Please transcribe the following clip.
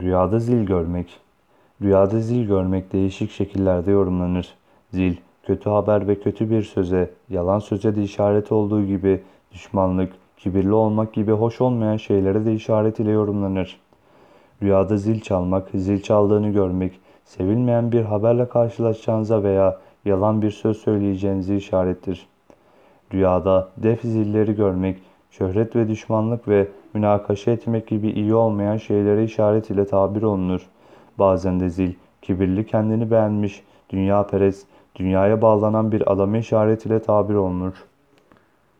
Rüyada zil görmek. Rüyada zil görmek değişik şekillerde yorumlanır. Zil, kötü haber ve kötü bir söze, yalan söze de işaret olduğu gibi düşmanlık, kibirli olmak gibi hoş olmayan şeylere de işaret ile yorumlanır. Rüyada zil çalmak, zil çaldığını görmek, sevilmeyen bir haberle karşılaşacağınıza veya yalan bir söz söyleyeceğinizi işarettir. Rüyada def zilleri görmek, şöhret ve düşmanlık ve münakaşa etmek gibi iyi olmayan şeylere işaret ile tabir olunur. Bazen de zil, kibirli kendini beğenmiş, dünya perest, dünyaya bağlanan bir adama işaret ile tabir olunur.